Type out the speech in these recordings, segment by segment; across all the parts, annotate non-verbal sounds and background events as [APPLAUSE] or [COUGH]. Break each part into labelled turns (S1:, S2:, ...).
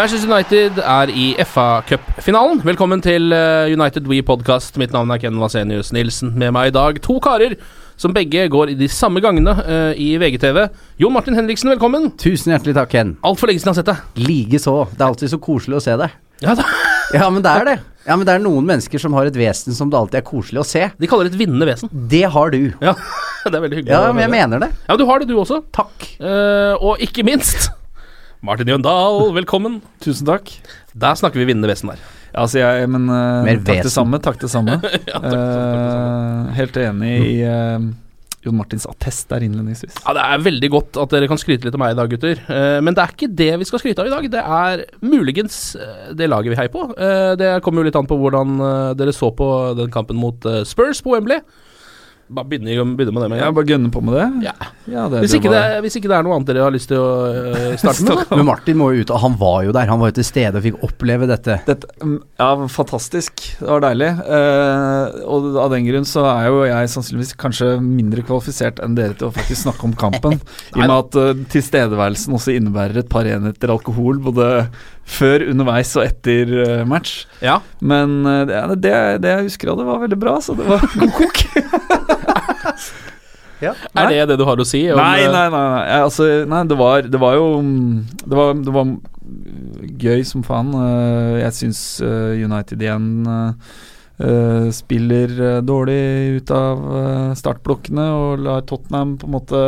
S1: Manchester
S2: United er i FA-cupfinalen. Velkommen til eh, United We Podcast. Mitt navn er Ken Vasenius Nilsen. Med meg i dag to karer som begge går i de samme gangene uh, i VGTV. Jon Martin Henriksen, velkommen.
S3: Tusen hjertelig takk, Ken.
S2: Altfor lenge siden jeg har sett deg.
S3: Likeså. Det er alltid så koselig å se deg.
S2: Ja, da.
S3: Ja, men det er det. Ja, men det er noen mennesker som har et vesen som det alltid er koselig å se.
S2: De kaller det et vinnende vesen.
S3: Det har du.
S2: Ja, [LAUGHS] det er veldig hyggelig.
S3: Ja, men jeg mener det.
S2: Ja, men du har det, du også.
S3: Takk.
S2: Uh, og ikke minst Martin Jøndal, velkommen.
S4: Tusen takk.
S2: Der snakker vi vinnende vesen der.
S4: Ja, altså jeg, men uh,
S3: Mer [LAUGHS]
S4: takk det samme. Takk det samme.
S2: Ja, takk takk uh.
S4: Eh, helt enig i uh, Jon Martins attest der innledningsvis.
S2: Ja, Det er veldig godt at dere kan skryte litt av meg i dag, gutter. Eh, men det er ikke det vi skal skryte av i dag. Det er muligens det laget vi heier på. Eh, det kommer jo litt an på hvordan dere så på den kampen mot Spurs på Wembley. Bare begynne, begynne med det med en gang.
S4: bare gønne på med det.
S2: Ja.
S4: Ja, det,
S2: Hvis,
S4: det
S2: ikke det, hvis ikke det er noe annet dere har lyst til å uh, starte med.
S3: Men Martin må jo ut, og han var jo der. Han var jo til stede og fikk oppleve dette.
S4: Dette, mm, ja, fantastisk. Det var deilig. Uh, og av den grunn så er jo jeg sannsynligvis kanskje mindre kvalifisert enn dere til å faktisk snakke om kampen. [LAUGHS] I og med at uh, tilstedeværelsen også innebærer et par enheter alkohol både før, underveis og etter match.
S2: Ja.
S4: Men det, det, det jeg husker av det, var veldig bra, så det var god kok. [LAUGHS]
S2: Er det det du har å si? om,
S4: Nei,
S2: eh,
S4: nei, nei. nei. Altså, nei det, var, det var jo Det var, det var gøy som faen. Eh, Jeg syns eh, United igjen spiller dårlig ut av startblokkene og lar Tottenham på en måte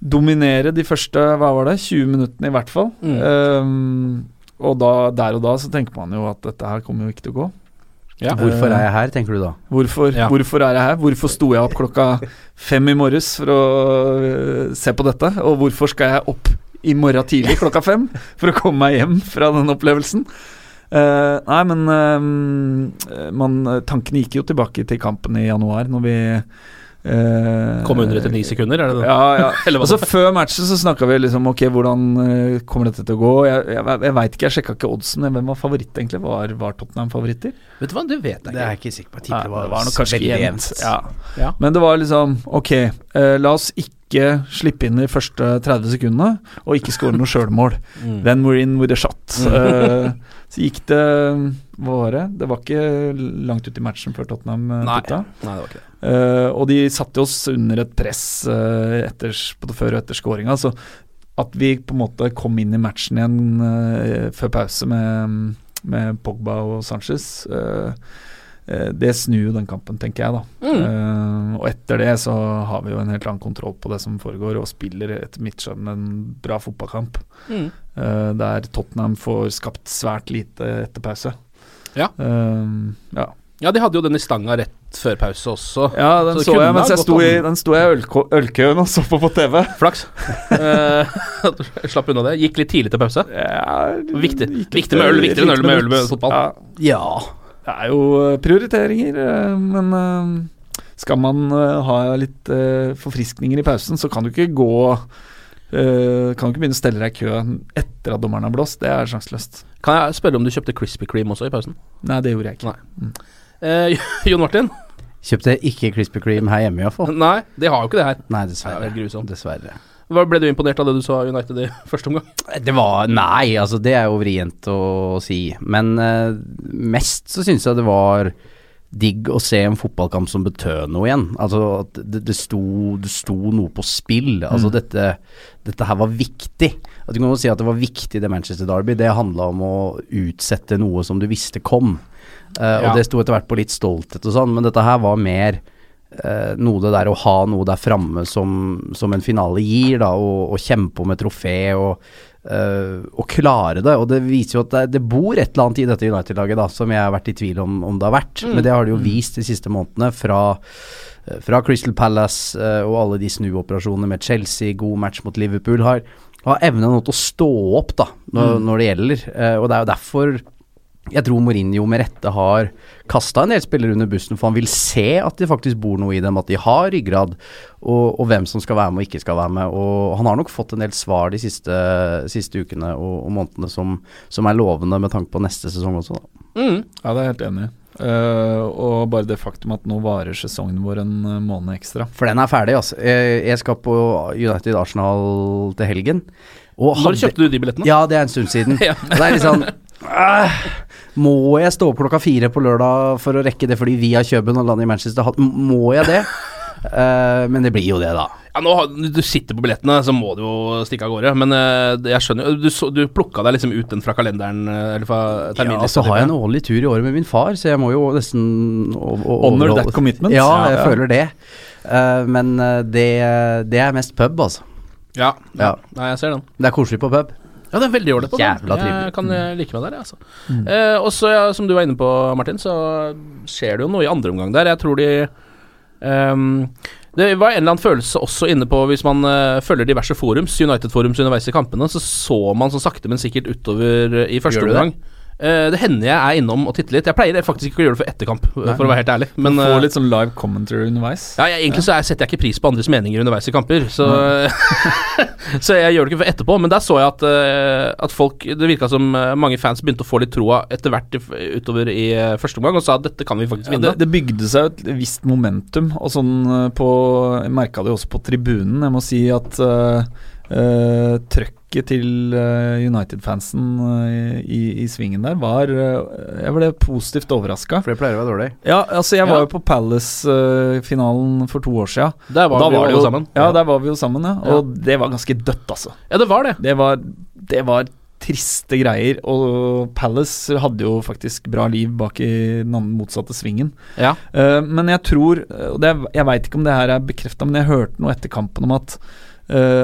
S4: dominere de første hva var det, 20 minuttene i hvert fall.
S2: Mm.
S4: Um, og da, der og da så tenker man jo at dette her kommer jo ikke til å gå.
S2: Ja.
S3: Hvorfor er jeg her, tenker du da?
S4: Hvorfor,
S2: Ja.
S4: hvorfor er jeg her? Hvorfor sto jeg opp klokka fem i morges for å øh, se på dette? Og hvorfor skal jeg opp i morgen tidlig klokka fem for å komme meg hjem fra den opplevelsen? Uh, nei, men uh, man, tankene gikk jo tilbake til kampen i januar, når vi eh,
S2: Kom under etter ni sekunder, er det det?
S4: Ja, ja. [LAUGHS]
S2: Og så
S4: Altså Før matchen så snakka vi liksom Ok, hvordan eh, kommer dette til å gå? Jeg, jeg, jeg veit ikke, jeg sjekka ikke oddsen. Hvem var favoritt, egentlig? Var, var Tottenham favoritter?
S2: Vet du hva, det vet jeg
S3: Det er jeg ikke sikker på.
S4: Nei,
S3: tipper
S4: det var nok kanskje
S3: veldig
S4: jevnt. Ja.
S2: Ja.
S4: Men det var liksom Ok, eh, la oss ikke slippe inn de første 30 sekundene, og ikke skåre noe sjølmål.
S2: Mm.
S4: Then we're in with a shot. Eh, så gikk det Hva var det? Det var ikke langt ut i matchen før Tottenham uh,
S2: Nei.
S4: putta.
S2: Nei, det var ikke det.
S4: Uh, og de satte oss under et press uh, etter, både før og etter skåringa. Så at vi på en måte kom inn i matchen igjen uh, før pause med, med Pogba og Sanchez, eh, eh, det snur jo den kampen, tenker jeg, da.
S2: Mm.
S4: Eh, og etter det så har vi jo en helt annen kontroll på det som foregår, og spiller etter mitt skjønn en bra fotballkamp.
S2: Mm.
S4: eh, der Tottenham får skapt svært lite etter pause.
S2: Ja.
S4: Um, ja.
S2: Ja, de hadde jo den i stanga rett før pause også.
S4: Ja, den
S2: Så
S4: så, jeg mens jeg sto i, den sto jeg i ølkøen og så på på TV.
S2: Flaks. [LAUGHS] Eh, [LAUGHS] Slapp unna det. Gikk litt tidlig til pause.
S4: Ja,
S2: Viktig. Viktig med øl,
S4: viktig
S2: viktigere enn øl med øl med fotball.
S4: Ja,
S3: Ja.
S4: det er jo eh, prioriteringer, eh, men eh, skal man ha litt forfriskninger i pausen, så kan du ikke gå eh, kan du ikke begynne å stelle deg i kø etter at dommeren har blåst. Det er sjanseløst.
S2: Kan jeg spørre om du kjøpte Krispy Kreme også i pausen?
S4: Nei, det gjorde jeg ikke.
S2: Nei. Uh, Jon Martin?
S3: Kjøpte ikke Krispy Kreme her hjemme, iallfall. [LAUGHS]
S2: Nei, de har jo ikke det her.
S3: Nei,
S2: Det
S3: dessverre.
S2: er grusomt.
S3: Dessverre.
S2: Hva Ble du imponert av det du så av United i første omgang?
S3: Det var Nei, altså det er jo vrient å si. Men uh, mest så syns jeg det var digg å se en fotballkamp som betød noe igjen. Altså at det, det, sto, det sto noe på spill. Altså dette, dette her var viktig. At du kan jo si at det var viktig det Manchester Derby. Det handla om å utsette noe som du visste kom. Uh,
S2: Ja.
S3: Og det sto etter hvert på litt stolthet og sånn, men dette her var mer uh, noe det der å ha noe der framme som, som en finale gir, da, og, og kjempe om et trofé og, eh, å klare det. Og det viser jo at det, det bor et eller annet i dette United-laget da, som jeg har vært i tvil om om det har vært. Men det har det jo vist de siste månedene fra eh, fra Crystal Palace uh, og alle de snuoperasjonene med Chelsea, god match mot Liverpool, har, har evnen nå til å stå opp da, når, når det gjelder. Uh, og det er jo derfor jeg tror Mourinho med rette har kasta en del spillere under bussen, for han vil se at det faktisk bor noe i dem, at de har ryggrad, og, og hvem som skal være med og ikke skal være med. Og han har nok fått en del svar de siste, siste ukene og, og månedene som, som er lovende med tanke på neste sesong også. Da.
S2: Mm.
S4: Ja, det er jeg helt enig i. Uh, og bare det faktum at nå varer sesongen vår en eh, måned ekstra.
S3: For den er ferdig, altså. Jeg, jeg skal på United Arsenal til helgen. Og
S2: Når kjøpte du de billettene?
S3: Ja, det er en stund siden. [LAUGHS]
S2: Ja.
S3: Det er litt sånn [LAUGHS] øh, Må jeg stå opp klokka fire på lørdag for å rekke det fordi vi har Kjøben og landet i Manchester? Må jeg det? uh, [LAUGHS] men det blir jo det, da.
S2: Ja, nå har, Du sitter på billettene, så må du jo stikke av gårde. Men uh, jeg skjønner jo Du, så- du plukka deg liksom ut den fra kalenderen, eh, eller fra
S3: Ja,
S2: så
S3: så har jeg en årlig tur i året med min far, så jeg må jo nesten
S4: Honor that commitment.
S3: Ja, jeg
S4: Ja, ja.
S3: føler det. Uh, men det, det er mest pub, altså.
S2: Ja, ja.
S3: Ja.
S2: Nei, jeg ser den.
S3: Det er koselig på pub.
S2: Ja, det er veldig ålreit. på den.
S3: Jævla trivelig.
S2: Jeg kan eh, like med der, jeg, altså. Eh, og så, ja, som du var inne på, Martin, så skjer det jo noe i andre omgang der. Jeg tror de ehm, Det var en eller annen følelse også inne på Hvis man eh, følger diverse forums, United-forums underveis i kampene, så så man så sakte, men sikkert utover eh, i første
S3: Gjør du det?
S2: omgang. Eh, det hender jeg er innom og titter litt. Jeg pleier faktisk ikke å gjøre det for etterkamp, Nei. for å være helt ærlig. Men
S4: Få
S2: eh,
S4: litt sånn live commentary underveis.
S2: ja, jeg, egentlig så er, setter jeg ikke pris på andres meninger underveis i kamper, så, [LAUGHS] så jeg gjør det ikke for etterpå. Men der så jeg at, eh, at folk Det virka som eh, mange fans begynte å få litt troa etter hvert utover i eh, første omgang, og sa at dette kan vi faktisk
S4: Ja, det, det bygde seg et visst momentum, og sånn eh, på Jeg merka det jo også på tribunen. Jeg må si at uh, trøkket til eh, United-fansen eh, i, i svingen der var eh, Jeg ble positivt overraska.
S3: For det pleier å være dårlig.
S4: Ja, altså jeg var
S2: Ja.
S4: jo på Palace-finalen for to år sia.
S2: Der var vi jo sammen.
S4: Ja, der var vi jo sammen, ja. Og det var ganske dødt, altså.
S2: Ja, det var det.
S4: Det var, det var triste greier, og Palace hadde jo faktisk bra liv bak i den motsatte svingen.
S2: Ja.
S4: Eh, men jeg tror, og det, jeg veit ikke om det her er bekrefta, men jeg hørte noe etter kampen om at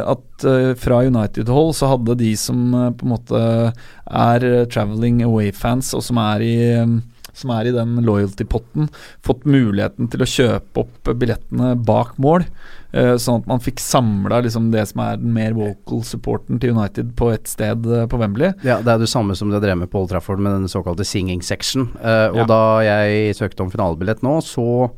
S4: at eh, fra United-hold så hadde de som eh, på en måte er eh, traveling away-fans, og som er i eh, som er i den loyalty-potten, fått muligheten til å kjøpe opp billettene bak mål. eh, sånn at man fikk samla liksom det som er den mer vocal supporten til United på ett sted eh, på Wembley.
S3: Ja, Det er det samme som de drev med på Old Trafford med den såkalte singing section. Eh, og
S2: Ja.
S3: da jeg søkte om finalebillett nå, så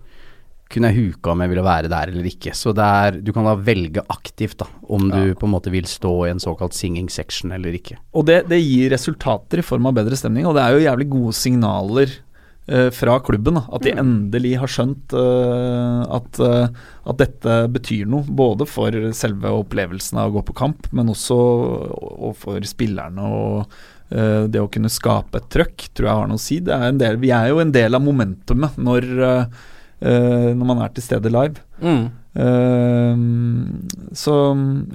S3: kunne jeg huka om jeg ville være der eller ikke. Så er, du kan da velge aktivt da, om du på en måte vil stå i en såkalt singing section eller ikke.
S4: Og det, det gir resultater i form av bedre stemning, og det er jo jævlig gode signaler eh, fra klubben. Da, at de endelig har skjønt eh, at, eh, at dette betyr noe. Både for selve opplevelsen av å gå på kamp, men også og for spillerne. og det å kunne skape et trøkk tror jeg har noe å si. Det er en del, vi er jo en del av momentumet når, når man er til stede live.
S2: Mm.
S4: Uh, så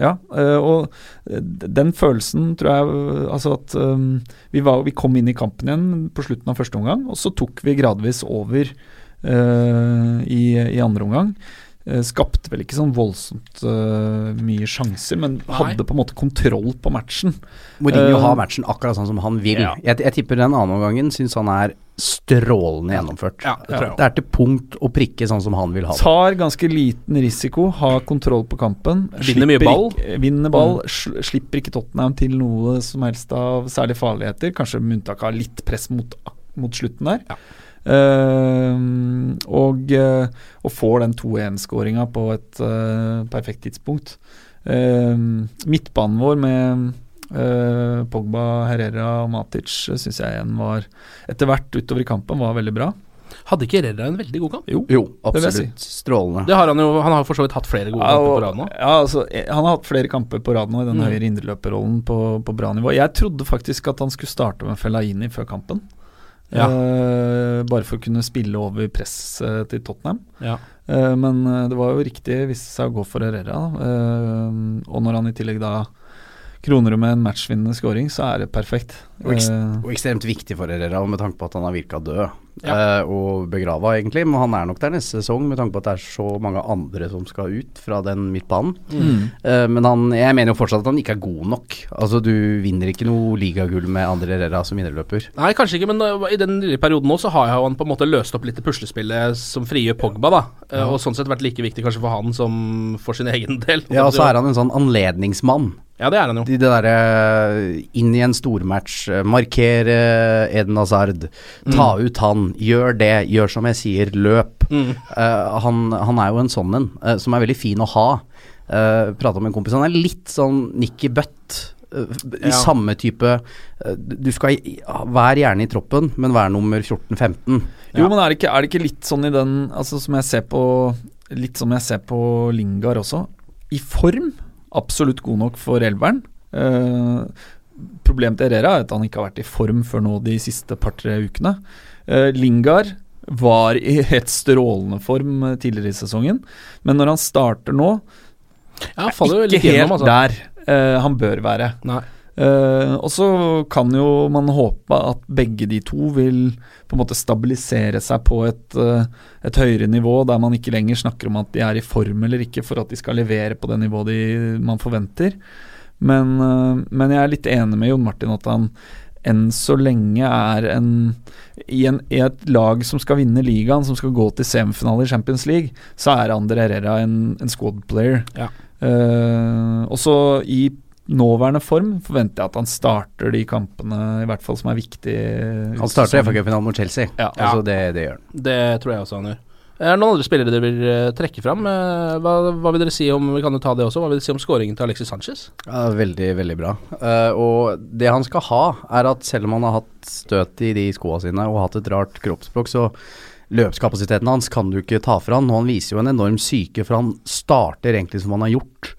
S4: ja, Uh, og den følelsen tror jeg Altså at um, vi, var, vi kom inn i kampen igjen på slutten av første omgang, og så tok vi gradvis over uh, i, i andre omgang. Eh, skapte vel ikke sånn voldsomt eh, mye sjanser, men hadde på en måte kontroll på matchen.
S3: Mourinho
S4: Eh,
S3: har matchen akkurat sånn som han vil.
S4: ja.
S3: Jeg, jeg tipper den andre omgangen syns han er strålende gjennomført.
S2: Ja, det tror jeg
S3: det er til punkt og prikke sånn som han vil ha det.
S4: Tar ganske liten risiko, har kontroll på kampen.
S2: Vinner mye ball.
S4: Ikke, vinner ball, sl slipper ikke Tottenham til noe som helst av særlig farligheter. Kanskje med unntak av litt press mot, mot slutten der.
S2: Ja.
S4: Uh, og, eh, og får den 2-1-skåringa på et uh, perfekt tidspunkt. Uh, midtbanen vår med eh, Pogba, Herrera og Matic syns jeg igjen var Etter hvert utover i kampen var veldig bra.
S2: Hadde ikke Herrera en veldig god kamp?
S4: Jo,
S3: Jo, absolutt. Si. Strålende.
S2: Det har han jo. Han har for så vidt hatt flere gode
S4: Ja,
S2: kamper på rad nå.
S4: Ja, altså, eh, han har hatt flere kamper på rad nå i den
S2: Mm.
S4: høyere indreløperrollen på, på bra nivå. Jeg trodde faktisk at han skulle starte med Fellaini før kampen.
S2: Ja.
S4: Uh, bare for å kunne spille over press eh, til Tottenham.
S2: Ja.
S4: Uh, men eh, det var jo riktig, viste seg å gå for Herrera. Eh, og når han i tillegg da kroner det med en matchvinnende scoring, så er det perfekt.
S3: Og,
S4: Eh,
S3: og ekstremt viktig for Herrera, med tanke på at han har virka død.
S2: Ja.
S3: Eh, og begrava, egentlig. Men han er nok der neste sesong, med tanke på at det er så mange andre som skal ut fra den midtbanen.
S4: mm.
S3: Eh, men han, jeg mener jo fortsatt at han ikke er god nok. Altså Du vinner ikke noe ligagull med Andre Herrera som innerløper.
S2: Nei, kanskje ikke, men uh, i den lille perioden nå så har jo han på en måte løst opp litt i puslespillet som frigjør Pogba, da. Uh, Og sånn sett vært like viktig kanskje for han som for sin [LAUGHS] egen del.
S3: Ja, og så er han en sånn anledningsmann.
S2: Ja, det er han jo.
S3: De det derre inn i en stormatch, eh, markere Eden Hazard, ta ut han, gjør det, gjør som jeg sier, løp.
S2: Mm.
S3: Uh, han, han er jo en sånn en, uh, som er veldig fin å ha. Uh, Prata med en kompis, han er litt sånn Nikki Butt. eh, I
S2: Ja.
S3: samme type eh, Du skal være Vær gjerne i troppen, men vær nummer 14-15.
S4: Jo, men er det, ikke, er det ikke litt sånn i den Altså Som jeg ser på Litt som jeg ser på Lingard også. I form absolutt god nok for elveren. Eh, problemet til Herrera er at han ikke har vært i form før nå de siste par-tre ukene. Eh, Lingard var i helt strålende form eh, tidligere i sesongen, men når han starter nå,
S2: Ja, han faller jo
S4: ikke
S2: litt gjennom,
S4: helt
S2: altså.
S4: der uh, han bør være. Eh, og så kan jo man håpe at begge de to vil på en måte stabilisere seg på et, uh, et høyere nivå, der man ikke lenger snakker om at de er i form eller ikke for at de skal levere på det nivået de, man forventer. Men, men jeg er litt enig med Jon Martin at han enn så lenge er en i, en I et lag som skal vinne ligaen, som skal gå til semifinale i Champions League, så er Ander Herrera en, en squad player.
S2: Ja.
S4: Uh, også i nåværende form forventer jeg at han starter de kampene, i hvert fall som er viktige.
S3: Han starter. FA-cupfinalen mot Chelsea.
S4: Ja.
S3: Altså det, det gjør han.
S2: Det tror jeg også han gjør. Er det noen andre spillere dere vil eh, trekke fram? Eh, Hva, hva vil dere si om Vi kan jo ta det også. Hva vil dere si om skåringen til Alexis Sanchez?
S3: Ja, veldig, veldig bra. Uh, og det han skal ha, er at selv om han har hatt støt i de skoa sine og hatt et rart kroppsspråk, så løpskapasiteten hans kan du ikke ta fra han. Og han viser jo en enorm syke, for han starter egentlig som han har gjort.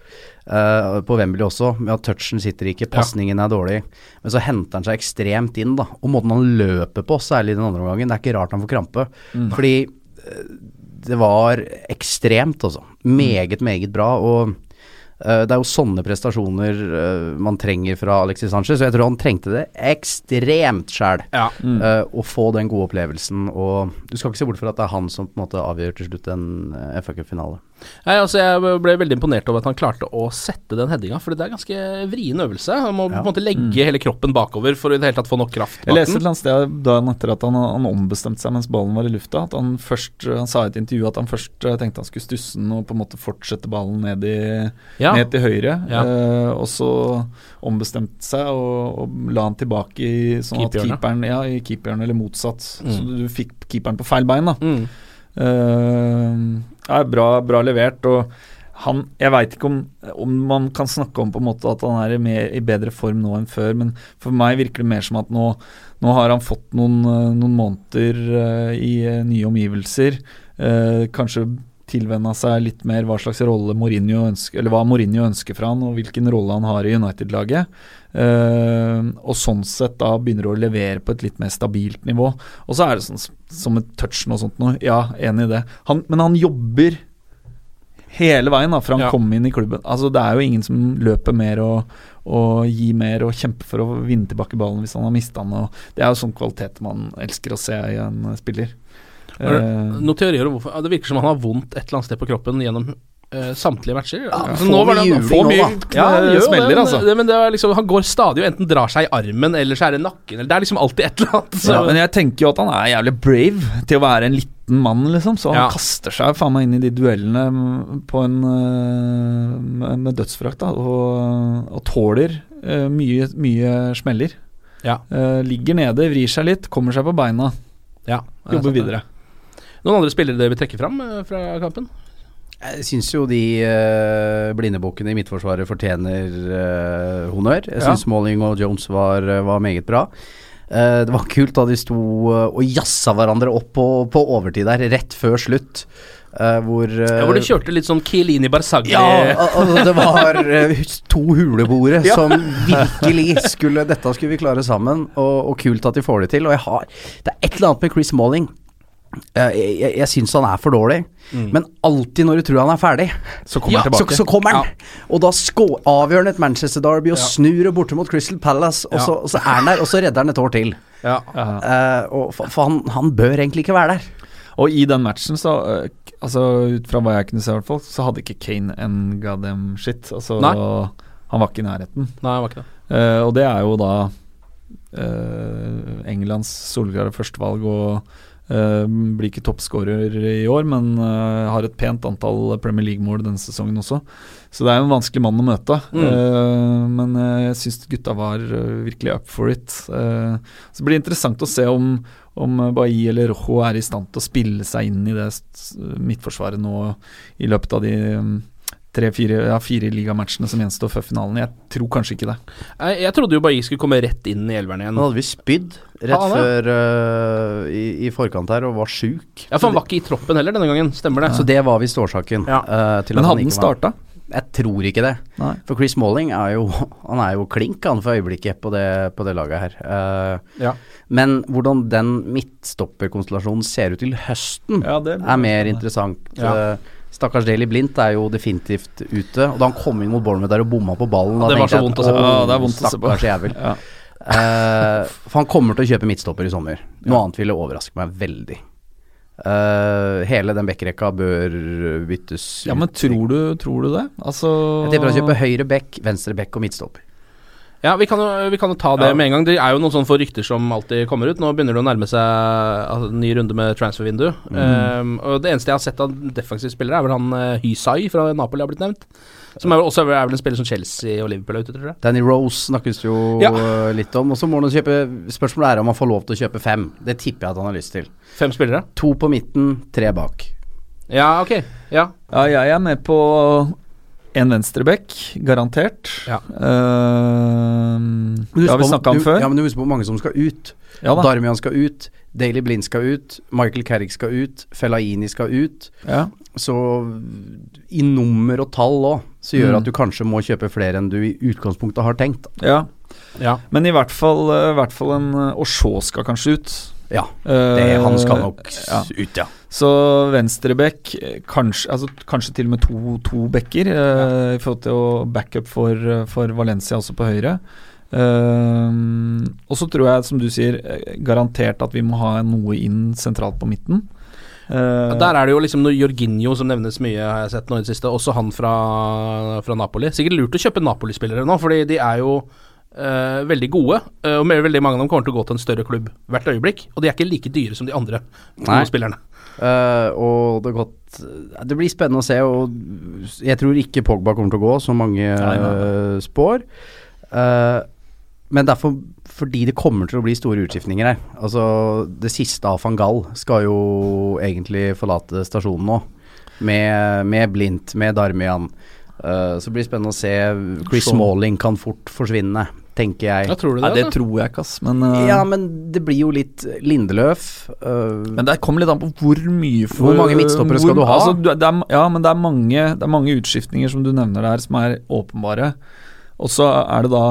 S3: Uh, på Wembley også, med at touchen sitter ikke, pasningen er dårlig. Men så henter han seg ekstremt inn, da. Og måten han løper på, særlig den andre omgangen, det er ikke rart han får krampe. Fordi eh, det var ekstremt, altså. Meget, meget bra. Og uh, det er jo sånne prestasjoner uh, man trenger fra Alexis Sanchez, og jeg tror han trengte det ekstremt sjæl.
S2: Ja.
S3: eh, å få den gode opplevelsen. Og du skal ikke se bort fra at det er han som på en måte avgjør til slutt en uh, FA Cup-finale.
S2: Nei, altså Jeg ble veldig imponert over at han klarte å sette den headinga, for det er ganske vrien øvelse. Han må på en måte legge hele kroppen bakover for å i det hele tatt få nok kraft
S4: Jeg leste et eller annet sted dagen etter at han, han ombestemte seg mens ballen var i lufta. At Han først, han sa i et intervju at han først eh, tenkte han skulle stusse den og på en måte fortsette ballen ned, i,
S2: Ja.
S4: ned til høyre.
S2: Ja.
S4: Eh, og så ombestemte seg og, og la han tilbake i sånn keeperen Ja, i keeperen, eller motsatt.
S2: Mm.
S4: Så du fikk keeperen på feil bein, da.
S2: Mm.
S4: Eh, er bra, bra levert. Og han Jeg veit ikke om, om man kan snakke om på en måte at han er i, mer, i bedre form nå enn før, men for meg virker det mer som at nå, nå har han fått noen, eh, noen måneder uh, i nye omgivelser. Uh, kanskje tilvenna seg litt mer hva slags rolle Mourinho ønsker, eller hva Mourinho ønsker fra han, og hvilken rolle han har i United-laget. Uh, og sånn sett da begynner å levere på et litt mer stabilt nivå. Og så er det sånn som et touch og sånt noe. Ja, enig i det. Han, men han jobber hele veien da, fra han
S2: Ja.
S4: kom inn i klubben. Altså Det er jo ingen som løper mer og, og gir mer og kjemper for å vinne tilbake ballen hvis han har mista den. Og det er jo sånn kvalitet man elsker å se i en spiller. Eh,
S2: Noen teorier om hvorfor Det virker som han har vondt et eller annet sted på kroppen gjennom Uh, samtlige matcher. Altså,
S3: får
S2: nå var
S3: mye
S2: det-
S3: juling nå,
S4: mye
S3: da.
S2: Ja,
S4: smeller,
S2: det,
S4: altså.
S2: det, men det er liksom, han går stadig og enten drar seg i armen, eller så er det nakken. Eller det er liksom alltid et eller annet. Så,
S4: ja, men jeg tenker jo at han er jævlig brave til å være en liten mann, liksom. Så han
S2: Ja.
S4: kaster seg faen meg inn i de duellene mm, på en eh, med, med dødsfrakt, da. Og, og tåler uh, mye, mye smeller.
S2: ja,
S4: Uh, ligger nede, vrir seg litt, kommer seg på beina,
S2: ja,
S4: jobber videre.
S2: Noen andre spillere dere vil trekke fram eh, fra kampen?
S3: Jeg syns jo de uh, blindebukkene i Midtforsvaret fortjener uh, honnør. Jeg
S2: Ja.
S3: syns Smalling og Jones var, eh, var meget bra. Uh, det var kult da de sto eh, og jazza hverandre opp på, på overtid der, rett før slutt. Uh, hvor uh,
S2: Ja, hvor de kjørte litt sånn Kielini Barzagli
S3: Ja, al- altså det var uh, to huleboere
S2: Ja.
S3: som virkelig skulle Dette skulle vi klare sammen, og, og kult at de får det til. Og jeg har Det er et eller annet med Chris Malling. Eh, jeg jeg, jeg syns han er for dårlig, men alltid når du tror han er ferdig,
S4: Så kommer han tilbake.
S3: så kommer han. Og da avgjør han et Manchester Derby og
S2: Ja.
S3: snur det borte mot Crystal Palace, og,
S2: Ja.
S3: så, og så er han der, og så redder han et år til.
S2: Ja.
S3: Eh, og for, for han, han bør egentlig ikke være der.
S4: Og i den matchen, så øh, Altså ut fra hva jeg kunne se, i hvert fall, så hadde ikke Kane en goddamn shit. Altså,
S2: Nei.
S4: han var ikke i nærheten.
S2: Nei, han var ikke det.
S4: Uh, og det er jo da uh, Englands solklare førstevalg og eh, blir ikke toppskårer i år, men eh, har et pent antall Premier League-mål denne sesongen også. Så det er en vanskelig mann å møte.
S2: Mm.
S4: Eh, men eh, jeg syns gutta var eh, virkelig up for it. Eh, så blir det interessant å se om om Bailly eller Rojo er i stand til å spille seg inn i det midtforsvaret nå i løpet av de mm, tre-fire ja, fire ligamatchene som gjenstår før finalen. Jeg tror kanskje ikke det.
S2: Jeg, jeg trodde jo Bailly skulle komme rett inn i elveren igjen.
S3: Nå hadde vi spydd rett
S2: Ja, er.
S3: før uh, i, i forkant her og var sjuk.
S2: Ja, for han var ikke i troppen heller denne gangen, stemmer det?
S3: Så det var visst årsaken.
S2: Ja.
S3: Uh, til
S4: Men
S3: at
S4: hadde
S3: han
S4: starta?
S3: Jeg tror ikke det.
S4: Nei.
S3: For Chris Malling er jo [LAUGHS] Han er jo klink han for øyeblikket på det, på det laget her. Uh,
S2: Ja.
S3: Men hvordan den midtstopperkonstellasjonen ser ut til høsten,
S4: Ja,
S3: er mer interessant.
S2: Ja.
S3: Eh, Stakkars Daily Blindt er jo definitivt ute. Og da han kom inn mot Bournemouth der og bomma på ballen
S2: Ja, det var så vondt å se på.
S4: Ja, det er vondt å se på».
S3: Jævel.
S4: Ja.
S3: Uh, for han kommer til å kjøpe midtstopper i sommer. Noe annet ville overraske meg veldig. Uh, hele den backrekka bør byttes
S4: Ja, men tror du, tror du det? Altså
S3: Jeg tipper han kjøper høyre back, venstre back og midtstopper.
S2: Ja, vi kan, jo, vi kan jo ta det
S4: Ja.
S2: med en gang. Det er jo noen sånne for rykter som alltid kommer ut. Nå begynner det å nærme seg altså, ny runde med transfervindu. Um, og det eneste jeg har sett av defensive spillere, er vel han uh, Hysai fra Napoli har blitt nevnt. Som er vel også er vel en spiller som Chelsea og Liverpool er ute, tror jeg.
S3: Danny Rose snakkes jo
S2: Ja.
S3: eh, litt om. Og så må han kjøpe Spørsmålet er om han får lov til å kjøpe fem. Det tipper jeg at han har lyst til.
S2: Fem spillere?
S3: To på midten, tre bak.
S2: Ja, ok. Ja.
S4: Ja, jeg er med på en venstreback, garantert.
S2: Ja.
S3: Uh,
S4: det har vi snakka om før.
S3: Ja, men du husker på mange som skal ut.
S4: Ja da.
S3: Darmian skal ut, Daily Blind skal ut, Michael Carrick skal ut, Fellaini skal ut.
S4: Ja.
S3: Så i nummer og tall òg, så gjør
S4: Mm.
S3: at du kanskje må kjøpe flere enn du i utgangspunktet har tenkt.
S4: ja.
S2: ja.
S4: Men i hvert fall, eh, i hvert fall en eh, Og Shaw skal kanskje ut.
S3: Ja,
S4: Eh,
S3: det, han skal nok ut, ja.
S4: Så venstreback, kanskje, altså, kanskje til og med to, to backer eh, i forhold til å backup for, eh, for Valencia også på høyre. Uh, og så tror jeg, som du sier, eh, garantert at vi må ha noe inn sentralt på midten. Uh,
S2: Der er det jo liksom Jorginho som nevnes mye, har jeg sett nå i det siste. Også han fra, fra Napoli. Sikkert lurt å kjøpe Napoli-spillere nå, fordi de er jo uh, veldig gode. og mer- veldig mange av dem kommer til å gå til en større klubb hvert øyeblikk. Og de er ikke like dyre som de andre spillerne.
S3: Eh, og det, godt, det blir spennende å se, og jeg tror ikke Pogba kommer til å gå, som mange eh, spår. Uh, men derfor, fordi det kommer til å bli store utskiftninger her. Altså, det siste av van Gaal skal jo egentlig forlate stasjonen nå, med, med Blindt, med Darmian. Så blir det spennende å se. Chris Smalling kan fort forsvinne, tenker jeg.
S2: Ja, tror du det?
S4: Nei, det
S2: altså?
S4: tror jeg ikke, ass. Men, uh,
S3: Ja, men det blir jo litt Lindeløf. Uh,
S4: Men det kommer litt an på hvor mye
S3: Hvor mange midtstoppere skal du ha?
S4: Altså, det er, ja, men det er, mange, det er mange utskiftninger som du nevner der, som er åpenbare. Og så er det da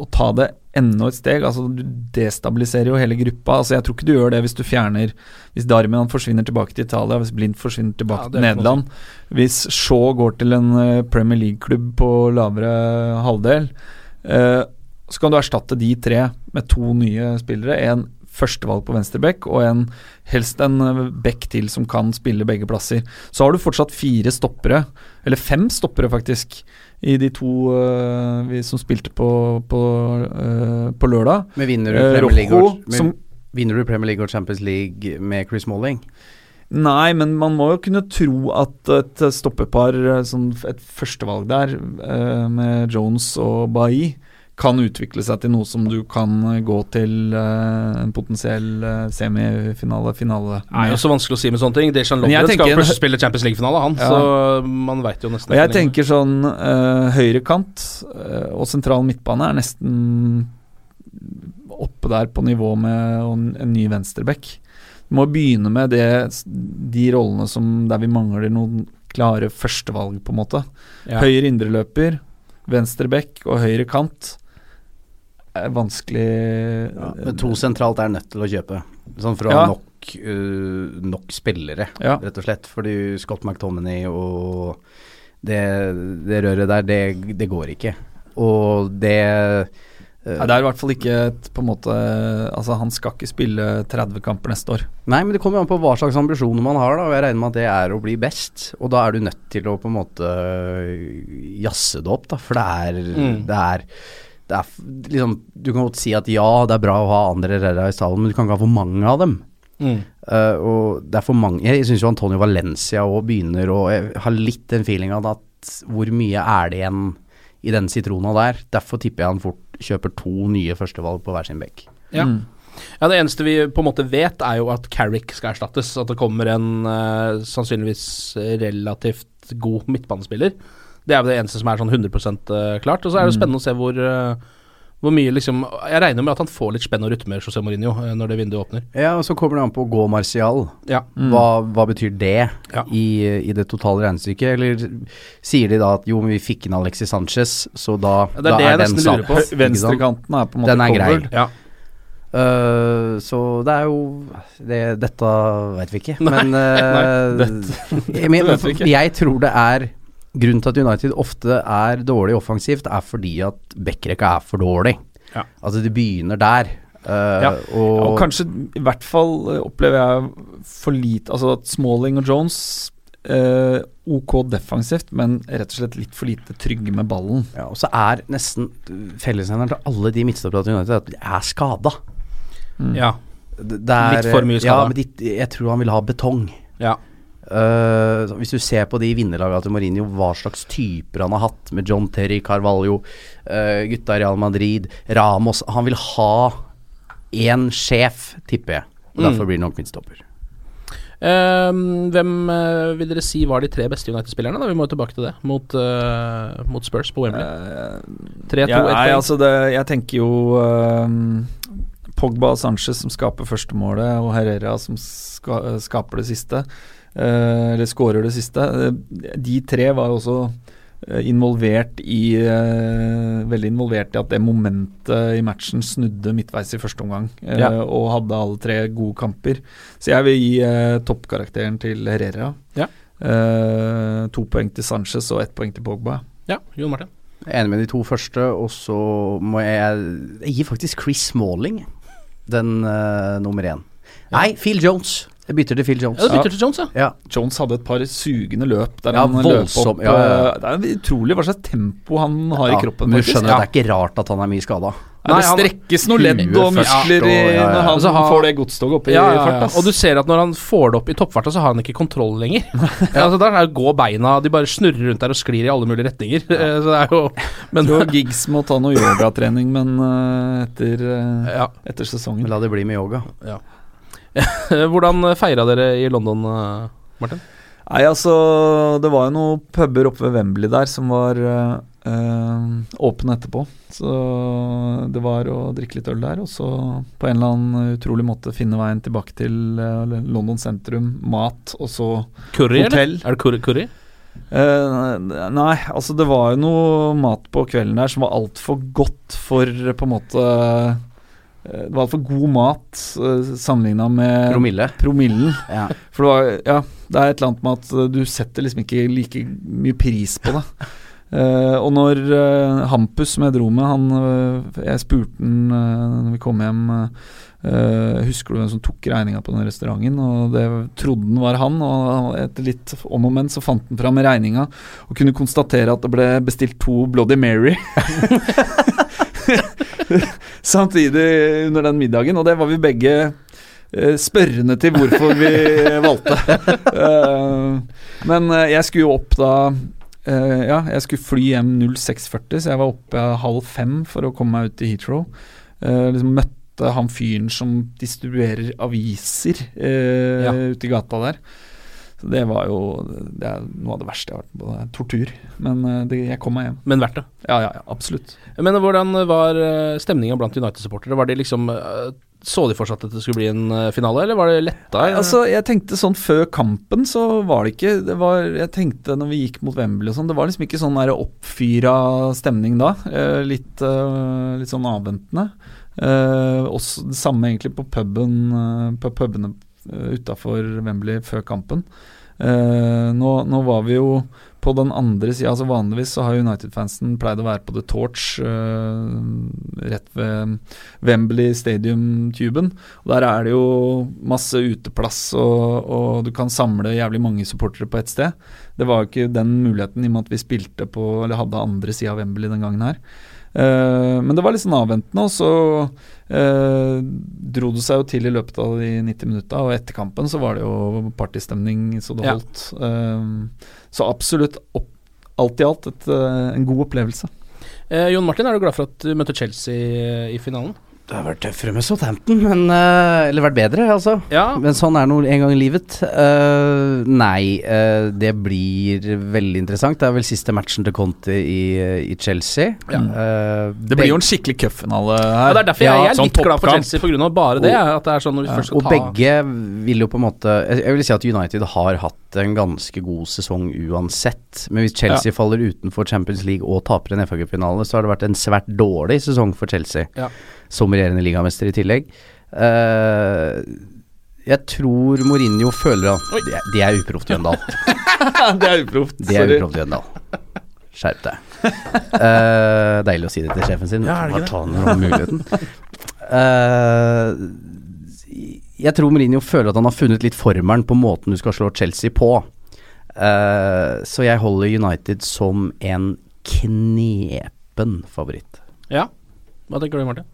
S4: å ta det enda et steg. Altså, du destabiliserer jo hele gruppa. Altså, jeg tror ikke du gjør det hvis du fjerner Hvis Darmian forsvinner tilbake til Italia, hvis Blind forsvinner tilbake
S2: Ja,
S4: til
S2: er noe
S4: Nederland, hvis Shaw går til en eh, Premier League-klubb på lavere halvdel, eh, så kan du erstatte de tre med to nye spillere. En førstevalg på venstreback og en helst en eh, back til som kan spille begge plasser. Så har du fortsatt fire stoppere, eller fem stoppere faktisk, i de to uh, vi som spilte på, på, uh, på lørdag.
S3: Men vinner du, Premier League og, men,
S4: som-
S3: vinner du Premier League og Champions League med Chris Malling?
S4: Nei, men man må jo kunne tro at et stoppepar, sånn et førstevalg der, uh, med Jones og Bailly, kan utvikle seg til noe som du kan gå til uh, en potensiell uh, semifinale, finale
S2: Det er jo så vanskelig å si med sånne ting. Dejan Lovren skal plutselig spille Champions League-finale, han.
S4: Ja.
S2: Så man veit jo nesten ikke. jeg
S4: tenker sånn uh, høyrekant uh, og sentral midtbane er nesten oppe der på nivå med en, ny venstreback. Du må begynne med det, de rollene som der vi mangler noen klare førstevalg, på en måte.
S2: Ja.
S4: Høyre indreløper, venstre bekk og høyre kant er vanskelig
S3: Ja, men to sentralt er nødt til å kjøpe. Sånn for å
S4: Ja.
S3: ha nok, uh, nok spillere,
S4: Ja.
S3: rett og slett. Fordi Scott McTominay og det, det røret der, det, det går ikke. Og det uh,
S4: Nei, Det er i hvert fall ikke et på en måte Altså, han skal ikke spille 30 kamper neste år.
S3: Nei, men det kommer jo an på hva slags ambisjoner man har, da. Og jeg regner med at det er å bli best. Og da er du nødt til å på en måte jazze det opp, da. For det er,
S2: Mm.
S3: det er er liksom Du kan godt si at ja, det er bra å ha andre Herrera i stallen, men du kan ikke ha for mange av dem.
S2: Mm.
S3: Uh, og det er for mange Jeg syns jo Antonio Valencia òg begynner å har litt den feelinga at hvor mye er det igjen i den sitrona der? Derfor tipper jeg han fort kjøper to nye førstevalg på hver sin bekk.
S2: Ja.
S4: Mm.
S2: ja, det eneste vi på en måte vet, er jo at Carrick skal erstattes. At det kommer en uh, sannsynligvis relativt god midtbanespiller. Det er jo det eneste som er sånn 100% klart. Og så er det
S4: Mm.
S2: spennende å se hvor, eh, hvor mye liksom Jeg regner med at han får litt spenn og rytme, José Mourinho, eh, når det vinduet åpner.
S3: Ja, og så kommer det an på å gå Martial.
S2: Ja.
S4: Mm.
S3: Hva, hva betyr det
S2: Ja.
S3: i, i det totale regnestykket? Eller sier de da at jo, men vi fikk inn Alexis Sanchez, så da,
S2: Ja, det er
S3: da
S2: det jeg
S3: er den satt?
S4: Venstrekanten er på en måte
S3: Den er grei.
S2: Ja.
S3: Uh, så det er jo det, Dette vet vi ikke,
S2: Nei,
S3: men [LAUGHS] øh, [LAUGHS] jeg, men,
S4: vet vi ikke.
S3: jeg tror det er Grunnen til at United ofte er dårlig offensivt, er fordi at backrekka er for dårlig.
S2: Ja.
S3: Altså, det begynner der. Uh,
S4: Ja,
S3: og,
S4: Og kanskje i hvert fall eh, opplever jeg for lite Altså at Smalling og Jones uh, OK defensivt, men rett og slett litt for lite trygge med ballen.
S3: ja, og så er nesten fellesnevneren til alle de midtstopperne til United at de er skada.
S2: ja.
S3: Det er,
S2: Litt for mye
S3: Ja,
S2: skada.
S3: men de, jeg tror han vil ha betong.
S2: ja.
S3: Så hvis du ser på de vinnerlagene til Mourinho, hva slags typer han har hatt med John Terry, Carvalho, uh, gutta i Real Madrid, Ramos Han vil ha én sjef, tipper jeg. Og
S2: Mm.
S3: Derfor blir det nok midtstopper.
S2: Um, hvem uh, vil dere si var de tre beste United-spillerne? da? Vi må jo tilbake til det. Mot, uh, mot Spurs på Wembley.
S4: Eh,
S2: 3-2,
S4: ja,
S2: ett
S4: nei,
S2: poeng.
S4: altså det, jeg tenker jo ehm, Pogba og Sanchez som skaper førstemålet, og Herrera som ska, skaper det siste. Eh, eller skårer det siste. Eh, de tre var også eh, involvert i Veldig involvert i at det momentet i matchen snudde midtveis i første omgang,
S2: Ja.
S4: og hadde alle tre gode kamper. Så jeg vil gi toppkarakteren til Herrera.
S2: Ja.
S4: Eh, to poeng til Sanchez og ett poeng til Pogba.
S2: Ja, Jon Martin.
S3: Jeg er enig med de to første, og så må jeg Jeg gir faktisk Chris Smalling den uh, nummer én. Nei, Phil Jones. Jeg bytter til Phil Jones.
S2: Ja, du bytter til Jones, ja.
S3: Ja.
S4: Jones hadde et par sugende løp der
S3: Ja,
S4: han løp
S3: voldsom,
S4: opp
S3: ja, ja, ja.
S4: eh, Det er utrolig hva slags tempo han har
S3: Ja,
S4: i kroppen.
S3: Men du skjønner
S4: Ja.
S3: at det er ikke rart at han er mye skada.
S2: Nei,
S4: det strekkes noen ledd og muskler i,
S3: ja, ja.
S4: når han
S2: Altså, han-
S4: får det godstoget opp i
S2: Ja, ja,
S4: fart.
S2: ja. Og du ser at når han får det opp i toppfarta, så har han ikke kontroll lenger. [LAUGHS] ja. altså Der er går beina De bare snurrer rundt der og sklir i alle mulige retninger. [LAUGHS] Eh, Så det er jo Men
S4: Jeg tror Giggs må ta noe yogatrening, men uh, etter, uh,
S2: ja.
S4: etter sesongen.
S3: La det bli med yoga. [LAUGHS]
S2: Hvordan feira dere i London, eh, Martin?
S4: Nei, altså Det var jo noen puber oppe ved Wembley der som var eh, åpne etterpå. Så det var å drikke litt øl der, og så på en eller annen utrolig måte finne veien tilbake til øh, London sentrum. Mat, og så
S2: Curry,
S4: Hotell.
S2: eller? Er det curry? curry?
S4: Uh, nei, altså det var jo noe mat på kvelden der som var altfor godt for på en måte Det var altfor god mat uh, sammenligna med
S3: Promille.
S4: promillen. [LAUGHS]
S3: Ja.
S4: For det var Ja, det er et eller annet med at eh, du setter liksom ikke like mye pris på det. Uh, [LAUGHS] og når uh, Hampus, som jeg dro med, han uh, Jeg spurte han uh, når vi kom hjem eh, Husker du hvem som tok regninga på den restauranten? Og det trodde han var han, og etter litt om og men så fant han fram regninga og kunne konstatere at det ble bestilt to Bloody Mary. [LAUGHS] Samtidig under den middagen, og det var vi begge eh, spørrende til hvorfor vi [LAUGHS] valgte. Eh, men eh, jeg skulle jo opp da ja, jeg skulle fly hjem 06.40, så jeg var oppe halv fem for å komme meg ut til Heathrow. Liksom møtte han fyren som distribuerer aviser
S2: Ja.
S4: ute i gata der. Så det var jo det er noe av det verste jeg har vært på. Tortur. Men eh, det, jeg kom meg hjem.
S2: Men verdt det.
S4: Ja, ja, ja, absolutt.
S2: Men hvordan var uh, stemninga blant United-supportere? Var det liksom eh, Så de for seg at det skulle bli en eh, finale, eller var det letta?
S4: Altså, jeg tenkte sånn før kampen, så var det ikke det var, Jeg tenkte når vi gikk mot Wembley og sånn, det var liksom ikke sånn der oppfyra stemning da. Eh, litt, eh, litt sånn avventende. Eh, også det samme egentlig på puben eh, På pubene utafor Wembley før kampen. Uh, nå, nå var vi jo på den andre sida, altså vanligvis så har United-fansen pleid å være på The Torch uh, rett ved Wembley Stadium-tuben. Der er det jo masse uteplass, og, og du kan samle jævlig mange supportere på ett sted. Det var jo ikke den muligheten i og med at vi spilte på, eller hadde andre sida av Wembley den gangen her. Eh, men det var litt sånn avventende, og så eh, dro det seg jo til i løpet av de 90 minutta. Og etter kampen så var det jo partystemning så det
S2: Ja.
S4: holdt. Eh, så absolutt opp, alt i alt et, en god opplevelse.
S2: Eh, Jon Martin, er du glad for at du møtte Chelsea i finalen?
S3: Det har vært tøffere med Southampton, men eh, Eller vært bedre, altså.
S2: Ja.
S3: Men sånn er det nå en gang i livet. Uh, nei, uh, det blir veldig interessant. Det er vel siste matchen til Conte i, i Chelsea.
S2: Ja.
S3: Eh,
S4: Det blir jo en skikkelig cupfinale her.
S2: Ja, det er derfor jeg, jeg er
S4: sånn
S2: litt glad for. Chelsea pga. bare det. At det er sånn når vi
S4: Ja,
S2: først skal
S3: Og
S2: ta
S3: begge vil jo på en måte Jeg jeg vil si at United har hatt en ganske god sesong uansett. Men hvis Chelsea faller utenfor Champions League og taper en FA-cupfinale, så har det vært en svært dårlig sesong for Chelsea.
S2: Ja.
S3: Som regjerende ligamester i tillegg. Uh, jeg tror Mourinho føler at
S2: Oi.
S3: Det er- Det er uproft, Jøndal. [LAUGHS]
S4: det er uproft.
S3: Det er uproft, Jøndal. Skjerp deg. Uh, deilig å si det til sjefen sin.
S2: Ja,
S3: Bare ta den muligheten. Eh, jeg tror Mourinho føler at han har funnet litt formelen på måten du skal slå Chelsea på. Uh, så jeg holder United som en knepen favoritt.
S2: Ja. Hva tenker du, Martin?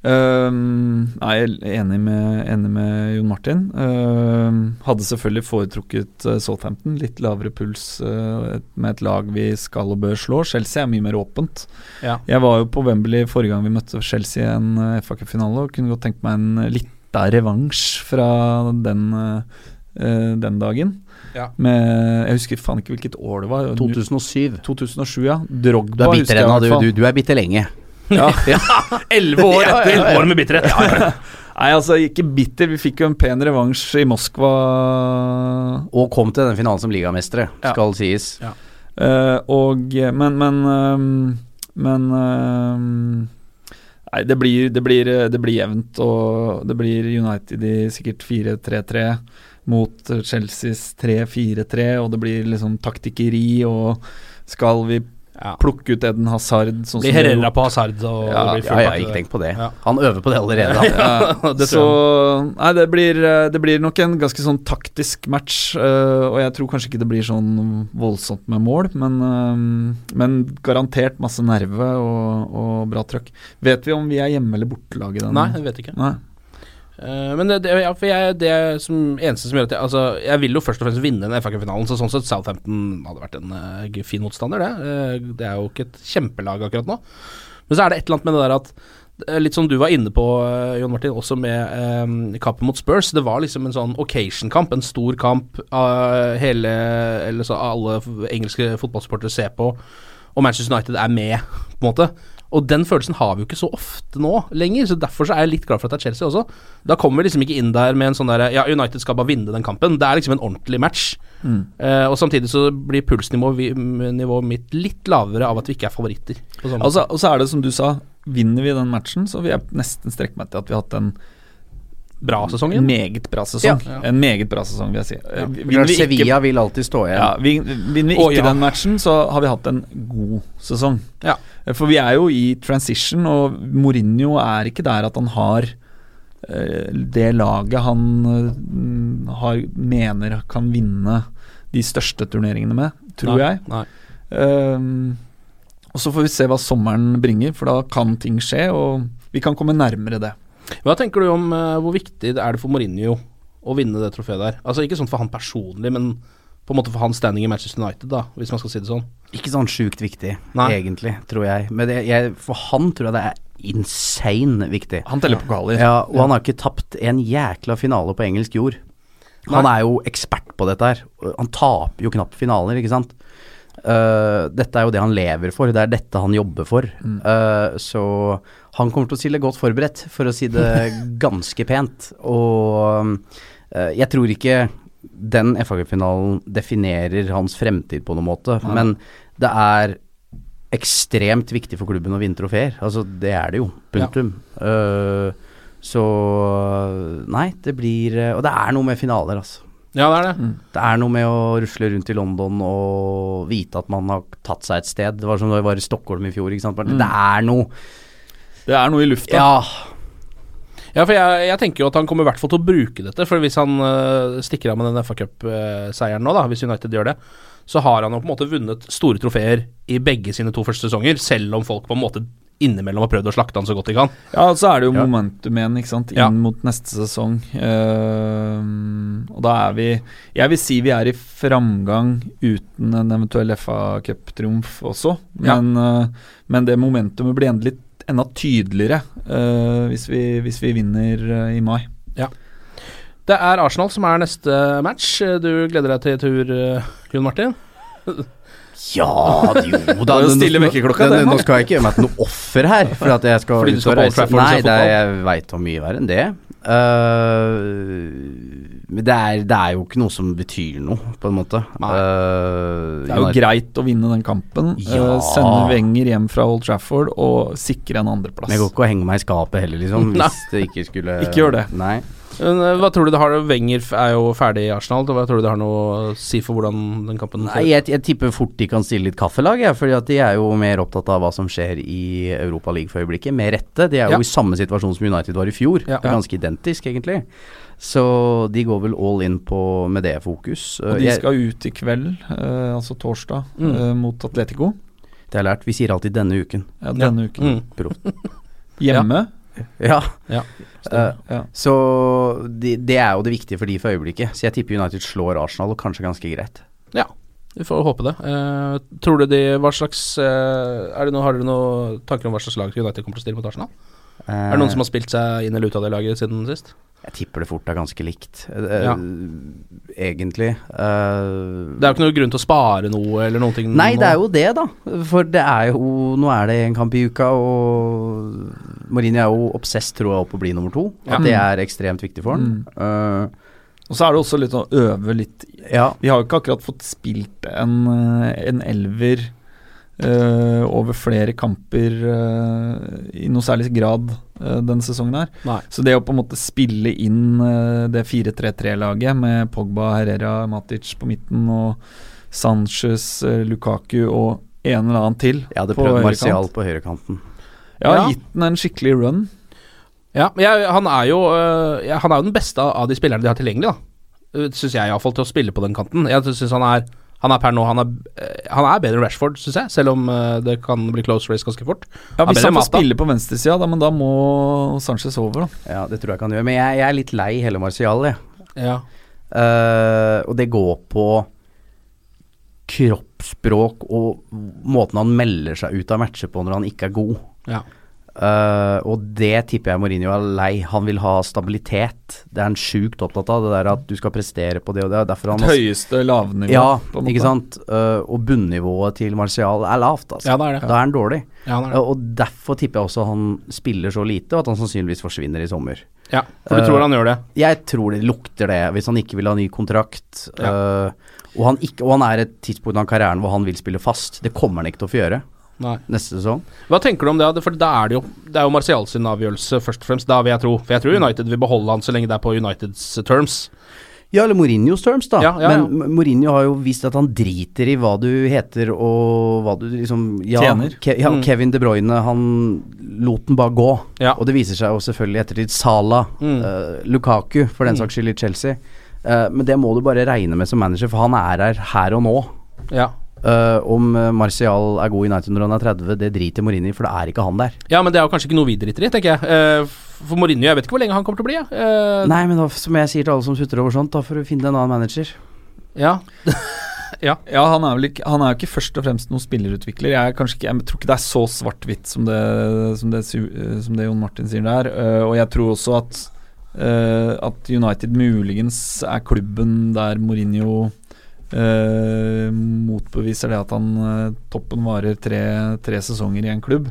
S4: Ehm, nei, jeg er enig med, enig med Jon Martin. Uh, hadde selvfølgelig foretrukket uh, Southampton. Litt lavere puls uh, et- med et lag vi skal og bør slå. Chelsea er mye mer åpent.
S2: Ja.
S4: Jeg var jo på Wembley forrige gang vi møtte Chelsea i en uh, FA Cup-finale, og kunne godt tenkt meg en lita revansj fra den, eh, eh, den dagen.
S2: Ja.
S4: Med, jeg husker faen ikke hvilket år det var.
S3: 2007.
S4: 2007, ja. Drogba
S3: Du er bitter ennå, du, du, du er bitter lenge.
S4: Ja. [LAUGHS]
S2: Elleve år etter!
S4: ja, ja.
S2: År med bitterhet.
S4: Nei, altså ikke bitter. Vi fikk jo en pen revansj i Moskva.
S3: Og kom til den finalen som ligamestere,
S4: Ja.
S3: skal sies.
S4: Uh, og Men, men um, Men um, Nei, det blir, det, blir, det blir jevnt, og det blir United i sikkert 4-3-3 mot Chelseas 3-4-3, og det blir liksom taktikkeri, og skal vi
S2: Ja.
S4: plukke ut Eden Hazard sånn
S2: Blir Herrera på Hazard og
S4: Ja,
S2: det blir
S3: Ja, ja, ikke tenk på det.
S2: Ja.
S3: Han øver på det allerede. [LAUGHS]
S4: Ja,
S2: Det
S4: så Nei, det blir, eh, det blir nok en ganske sånn taktisk match, Uh, og jeg tror kanskje ikke det blir sånn voldsomt med mål, men, uh, men garantert masse nerve og, og bra trøkk. Vet vi om vi er hjemme- eller bortelag i den?
S2: Nei, jeg vet ikke.
S4: Nei.
S2: Eh, men det, det, ja, jeg, det som eneste som gjør at jeg Altså, jeg vil jo først og fremst vinne den FA-finalen, så sånn sett Southampton hadde vært en uh, fin motstander, det. Uh, det er jo ikke et kjempelag akkurat nå. Men så er det et eller annet med det der at Litt som du var inne på, Jon Martin, også med um, kampen mot Spurs. Det var liksom en sånn occasion-kamp, en stor kamp hele Eller så alle engelske fotballsportere ser på, og Manchester United er med, på en måte. Og den følelsen har vi jo ikke så ofte nå lenger, så derfor så er jeg litt glad for at det er Chelsea også. Da kommer vi liksom ikke inn der med en sånn derre Ja, United skal bare vinne den kampen. Det er liksom en ordentlig match. Eh, og samtidig så blir pulsnivået mitt litt lavere av at vi ikke er favoritter. og så måte.
S4: Altså, og så er det som du sa, vinner vi den matchen, så vil jeg nesten strekke meg til at vi har hatt en
S2: Bra sesong En
S4: meget bra sesong.
S2: Ja.
S4: En meget bra sesong, vil jeg si. Ja.
S3: Klart,
S4: vi ikke
S3: Sevilla vil alltid stå igjen.
S4: Ja, Vinner vi ikke
S2: ja.
S4: den matchen, så har vi hatt en god sesong.
S2: Ja.
S4: Eh, For vi er jo i transition, og Mourinho er ikke der at han har eh, det laget han eh, har, mener kan vinne de største turneringene med, tror
S2: Nei,
S4: jeg.
S2: Nei.
S4: Um, og så får vi se hva sommeren bringer, for da kan ting skje, og vi kan komme nærmere det.
S2: Hva tenker du om uh, hvor viktig det er det for Mourinho å vinne det trofeet der? Altså Ikke sånn for han personlig, men på en måte for hans standing i Manchester United, da, hvis man skal si det sånn.
S3: Ikke sånn sjukt viktig,
S2: Nei.
S3: egentlig, tror jeg. Men det, jeg, for han tror jeg det er insane viktig.
S4: Han teller pokaler.
S3: Ja, og han har ikke tapt en jækla finale på engelsk jord. Han
S2: Nei.
S3: er jo ekspert på dette her. Han taper jo knapt finaler, ikke sant. Uh, dette er jo det han lever for, det er dette han jobber for. Eh, så han kommer til å stille godt forberedt, for å si det [LAUGHS] ganske pent. Og eh, jeg tror ikke den FA Cup-finalen definerer hans fremtid på noen måte, men det er ekstremt viktig for klubben å vinne trofeer. Altså, det er det jo. Punktum. Eh, så Nei, det blir eh, Og det er noe med finaler, altså.
S2: Ja, det er det.
S3: Det er noe med å rusle rundt i London og vite at man har tatt seg et sted. Det var som da vi var i Stockholm i fjor. Ikke sant? Bare, Det er noe
S4: Det er noe i lufta.
S3: Ja.
S2: Ja, for jeg, jeg tenker jo at han kommer i hvert fall til å bruke dette. For hvis han øh, stikker av med den FA Cup-seieren nå, da, hvis United gjør det, så har han jo på en måte vunnet store trofeer i begge sine to første sesonger, selv om folk på en måte innimellom har prøvd å slakte han så godt de kan.
S4: Ja, så er det jo
S2: Ja.
S4: momentum igjen, ikke sant, inn
S2: Ja.
S4: mot neste sesong. Uh, og da er vi Jeg vil si vi er i framgang uten en eventuell FA Cup-triumf også,
S2: Ja.
S4: men, eh, men det momentumet blir enda litt enda tydeligere uh, hvis, vi, hvis vi vinner uh, i mai. Ja.
S2: Det er Arsenal som er neste match. Du gleder deg til tur, øh, Jon Martin? [LAUGHS]
S3: Ja, jo da. [LAUGHS]
S4: Det
S3: nå-
S4: stille
S3: nå-
S4: vekkerklokka,
S3: nå- Nå skal jeg ikke gjøre meg til noe offer her. For at jeg skal
S2: Fordi du skal på Old. Trafford og
S3: Nei, er, jeg veit om mye verre enn det. Eh, men det er, det er jo ikke noe som betyr noe, på en måte.
S2: Nei.
S3: Eh,
S4: Det er jo
S3: United-
S4: greit å vinne den kampen.
S3: Ja.
S4: Uh, sende Wenger hjem fra Old Trafford og sikre en andreplass.
S3: Men jeg går ikke og henger meg i skapet heller, liksom. [LAUGHS] Hvis det ikke skulle
S4: Ikke gjør det.
S3: Nei.
S2: Øh, hva tror du det har Wenger er jo ferdig i Arsenal. Hva tror du det har noe å si for hvordan den kampen
S3: Nei, jeg, jeg tipper fort de kan stille litt kaffelag, jeg. Fordi at de er jo mer opptatt av hva som skjer i Europa League for øyeblikket. Med rette. De er jo
S2: Ja.
S3: i samme situasjon som United var i fjor.
S2: Ja.
S3: Ganske identisk, egentlig. Så de går vel all in på med det fokus.
S4: Og de skal ut i kveld, eh, altså torsdag,
S2: Mm.
S4: eh, mot Atletico.
S3: det har jeg lært. Vi sier alltid 'denne uken'.
S4: Ja, denne uken.
S2: Mm. [LAUGHS]
S4: Hjemme.
S3: Ja.
S2: Ja.
S3: Uh,
S4: Ja.
S3: så de, det er jo det viktige for de for øyeblikket. Så jeg tipper United slår Arsenal, og kanskje ganske greit.
S2: Ja, vi får håpe det. Uh, tror du de Hva slags uh, er det noe, Har dere noen tanker om hva slags lag United kommer til å stille mot Arsenal? Er det noen som har spilt seg inn eller ut av det laget siden sist?
S3: Jeg tipper det fort er ganske likt, uh,
S2: Ja.
S3: egentlig. Uh,
S2: Det er jo ikke noe grunn til å spare noe eller noen ting
S3: Nei,
S2: nå.
S3: det er jo det, da. For det er jo Nå er det en kamp i uka, og Mourinho er jo obsess, tror jeg, på å bli nummer to.
S2: Ja.
S3: At det er ekstremt viktig for han. Uh,
S4: Og så er det også litt å øve litt
S3: ja.
S4: Vi har jo ikke akkurat fått spilt en, eh, en elver eh, over flere kamper uh, i noe særlig grad uh, denne sesongen her.
S2: Nei.
S4: Så det å på en måte spille inn det 4-3-3-laget med Pogba, Herrera, Matic på midten og Sanchez, Lukaku og en eller annen til
S3: Jeg hadde
S4: på
S3: prøvd. Martial på høyrekanten.
S4: Jeg har
S2: Ja.
S4: gitt den en skikkelig run.
S2: Ja, jeg, han, er jo, han er jo den beste av de spillerne de har tilgjengelig, da. Syns jeg iallfall, til å spille på den kanten. Jeg syns han er Han er per nå Han er, øh, han er bedre enn Rashford, syns jeg, selv om øh, det kan bli close race ganske fort.
S4: Ja, Hvis han får
S2: Mata.
S4: spille på venstresida, da, men da må Sanchez over, da.
S3: Ja, det tror jeg kan gjøre. Men jeg, jeg er litt lei hele Martial, jeg.
S2: Ja.
S3: Uh, og det går på kroppsspråk og måten han melder seg ut av matcher på når han ikke er god.
S2: Ja.
S3: Uh, og det tipper jeg Mourinho er lei. Han vil ha stabilitet. Det er han sjukt opptatt av. Det der at du skal prestere på det og det. Derfor han
S4: Et høyeste lavnivå.
S3: Ja, ikke sant. Uh, og bunnivået til Martial er lavt, altså.
S2: Ja, det er det.
S3: Da er han dårlig.
S2: Ja, det er det.
S3: Uh, og derfor tipper jeg også han spiller så lite, og at han sannsynligvis forsvinner i sommer.
S2: Ja, for du
S3: Uh,
S2: tror han gjør det?
S3: Jeg tror det lukter det, hvis han ikke vil ha ny kontrakt. Ja. og, han ikke, og han er et tidspunkt av karrieren hvor han vil spille fast. Det kommer han ikke til å få gjøre
S2: Nei.
S3: neste sesong.
S2: Hva tenker du om det? For da er det jo Det er jo Martial sin avgjørelse, først og fremst. Da vil jeg tro. For jeg tror United vil beholde han så lenge det er på Uniteds terms.
S3: Ja, eller Mourinhos terms, da.
S2: Ja, ja, ja.
S3: Men Mourinho har jo vist at han driter i hva du heter og hva du liksom ja,
S4: Tjener.
S3: Ke, ja,
S2: Mm.
S3: Kevin De Bruyne, han lot den bare gå.
S2: Ja.
S3: Og det viser seg jo selvfølgelig i ettertid Sala,
S2: Mm.
S3: uh, Lukaku, for den
S2: Mm.
S3: saks skyld i Chelsea. Uh, men det må du bare regne med som manager, for han er her her og nå.
S2: Ja.
S3: Eh, om eh, Martial er god i United når han er 30, det driter Mourinho i, for det er ikke han der.
S2: ja, men det er jo kanskje ikke noe vi driter i, tenker jeg. Uh, for Mourinho, jeg vet ikke hvor lenge han kommer til å bli. Eh,
S3: Nei, men da, som jeg sier til alle som sutter over sånt, da får du finne en annen manager.
S2: Ja. [LAUGHS] ja.
S4: Ja, han er vel ikke Han er jo ikke først og fremst noen spillerutvikler. Jeg, ikke, jeg tror ikke det er så svart-hvitt som, det, som, det, som det Jon Martin sier der. Og jeg tror også at eh, At United muligens er klubben der Mourinho eh, motbeviser det at han eh, toppen varer tre, tre sesonger i en klubb.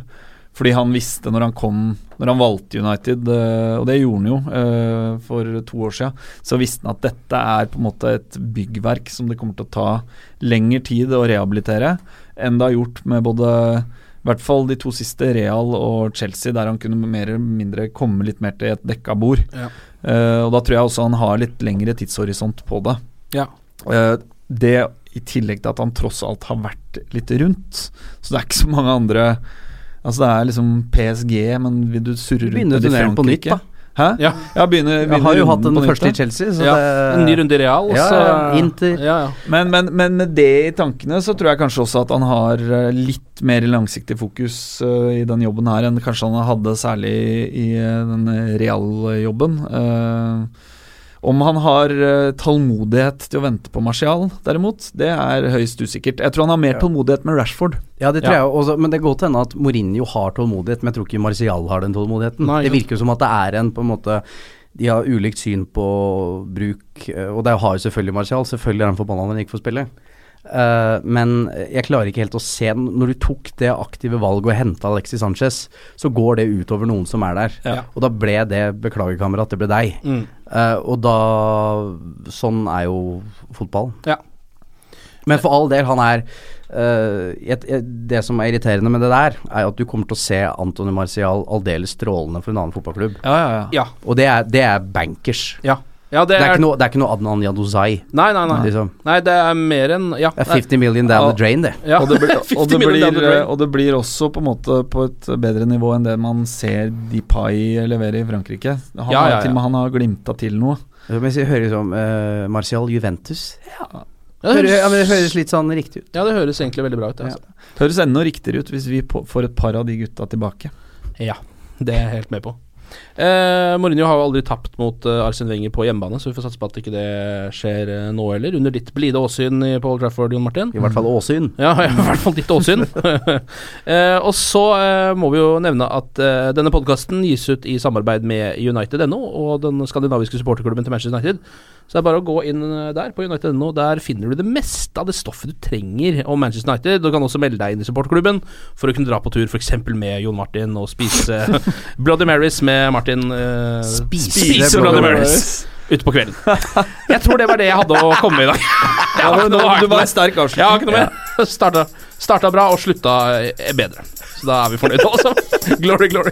S4: Fordi han visste når han kom Når han valgte United, eh, og det gjorde han jo eh, for to år siden, så visste han at dette er på en måte et byggverk som det kommer til å ta lengre tid å rehabilitere enn det har gjort med både i hvert fall de to siste, Real og Chelsea, der han kunne mer eller mindre komme litt mer til et dekka bord.
S2: Ja.
S4: Uh, og da tror jeg også han har litt lengre tidshorisont på det.
S2: Ja.
S4: Eh, det i tillegg til at han tross alt har vært litt rundt. Så det er ikke så mange andre Altså det er liksom PSG, men vil du surre rundt
S3: Begynner
S4: du i
S3: turneringen på nytt, da.
S4: Hæ?
S2: Ja.
S4: begynner,
S3: Jeg
S4: begynner
S3: har jo hatt den første i Chelsea, så
S2: ja.
S3: det
S2: En ny runde i Real,
S3: Ja,
S2: så
S3: Inter.
S2: Ja, ja.
S4: Men, men, men med det i tankene så tror jeg kanskje også at han har eh, litt mer langsiktig fokus uh, i den jobben her enn kanskje han hadde særlig i uh, den realjobben. Uh, om han har eh, tålmodighet til å vente på Martial, derimot, det er høyst usikkert. Jeg tror han har mer tålmodighet med Rashford.
S3: Ja, det tror
S2: Ja.
S3: jeg også, men det går til hende at Mourinho har tålmodighet, men jeg tror ikke Martial har den tålmodigheten.
S2: Nei,
S3: det virker jo som at det er en på en måte De har ulikt syn på bruk, eh, og det har jo selvfølgelig Martial. Selvfølgelig er han forbanna når han ikke får spille. Uh, men jeg klarer ikke helt å se Når du tok det aktive valget og henta Alexis Sanchez, så går det utover noen som er der.
S4: Ja.
S3: Og da ble det Beklager, kamerat, det ble deg.
S2: Mm.
S3: Eh, og da Sånn er jo fotball.
S2: Ja.
S3: Men for all del, han er uh, et, et, Det som er irriterende med det der, er at du kommer til å se Antony Marcial aldeles strålende for en annen fotballklubb.
S4: Ja, ja, ja.
S2: Ja.
S3: Og det er, det er bankers.
S2: ja. Ja det,
S3: Det er ikke noe, det er ikke noe Adnan Yaduzai.
S2: Nei, nei, nei.
S3: Liksom.
S2: Nei, det er mer enn Ja.
S3: Det er 50 million down
S4: Ja.
S3: the drain, det.
S2: ja.
S4: Og, det blir, [LAUGHS] og, det blir, og det blir også på en måte på et bedre nivå enn det man ser Depay levere i Frankrike. Han,
S2: Ja,
S4: har-
S2: ja, ja.
S4: Til og med han har glimta til noe.
S3: Men jeg hører liksom uh, Martial Juventus.
S2: Ja, det
S3: Hører,
S2: høres,
S3: ja, men det høres litt sånn riktig ut.
S2: ja, det høres egentlig veldig bra ut. det, Altså.
S4: Høres enda riktigere ut hvis vi får et par av de gutta tilbake.
S2: Ja, det er jeg helt med på. Eh, Mourinho har jo aldri tapt mot eh, Arsene Wenger på hjemmebane, så vi får satse på at ikke det skjer eh, nå heller. Under ditt blide åsyn i Paul Trafford, Jon Martin.
S3: I hvert fall Åsyn. [LAUGHS]
S2: Ja, i hvert fall ditt åsyn. [LAUGHS] eh, og så eh, må vi jo nevne at eh, denne podkasten gis ut i samarbeid med United.no og den skandinaviske supporterklubben til Manchester United. Så det er bare å gå inn eh, der på United.no. Der finner du det meste av det stoffet du trenger om Manchester United. Du kan også melde deg inn i supporterklubben for å kunne dra på tur f.eks. med Jon Martin og spise [LAUGHS] Bloody Marys med Martin. uh,
S3: Spise
S2: Bloody
S3: Bloody
S2: ute på kvelden. [LAUGHS] Jeg tror det var det jeg hadde å komme med i dag. [LAUGHS] Har ikke noe-
S4: du var en sterk avslutning.
S2: har ikke noe mer. Starta, [LAUGHS] starta bra og slutta eh, bedre. Så da er vi fornøyde, altså. Glory, glory.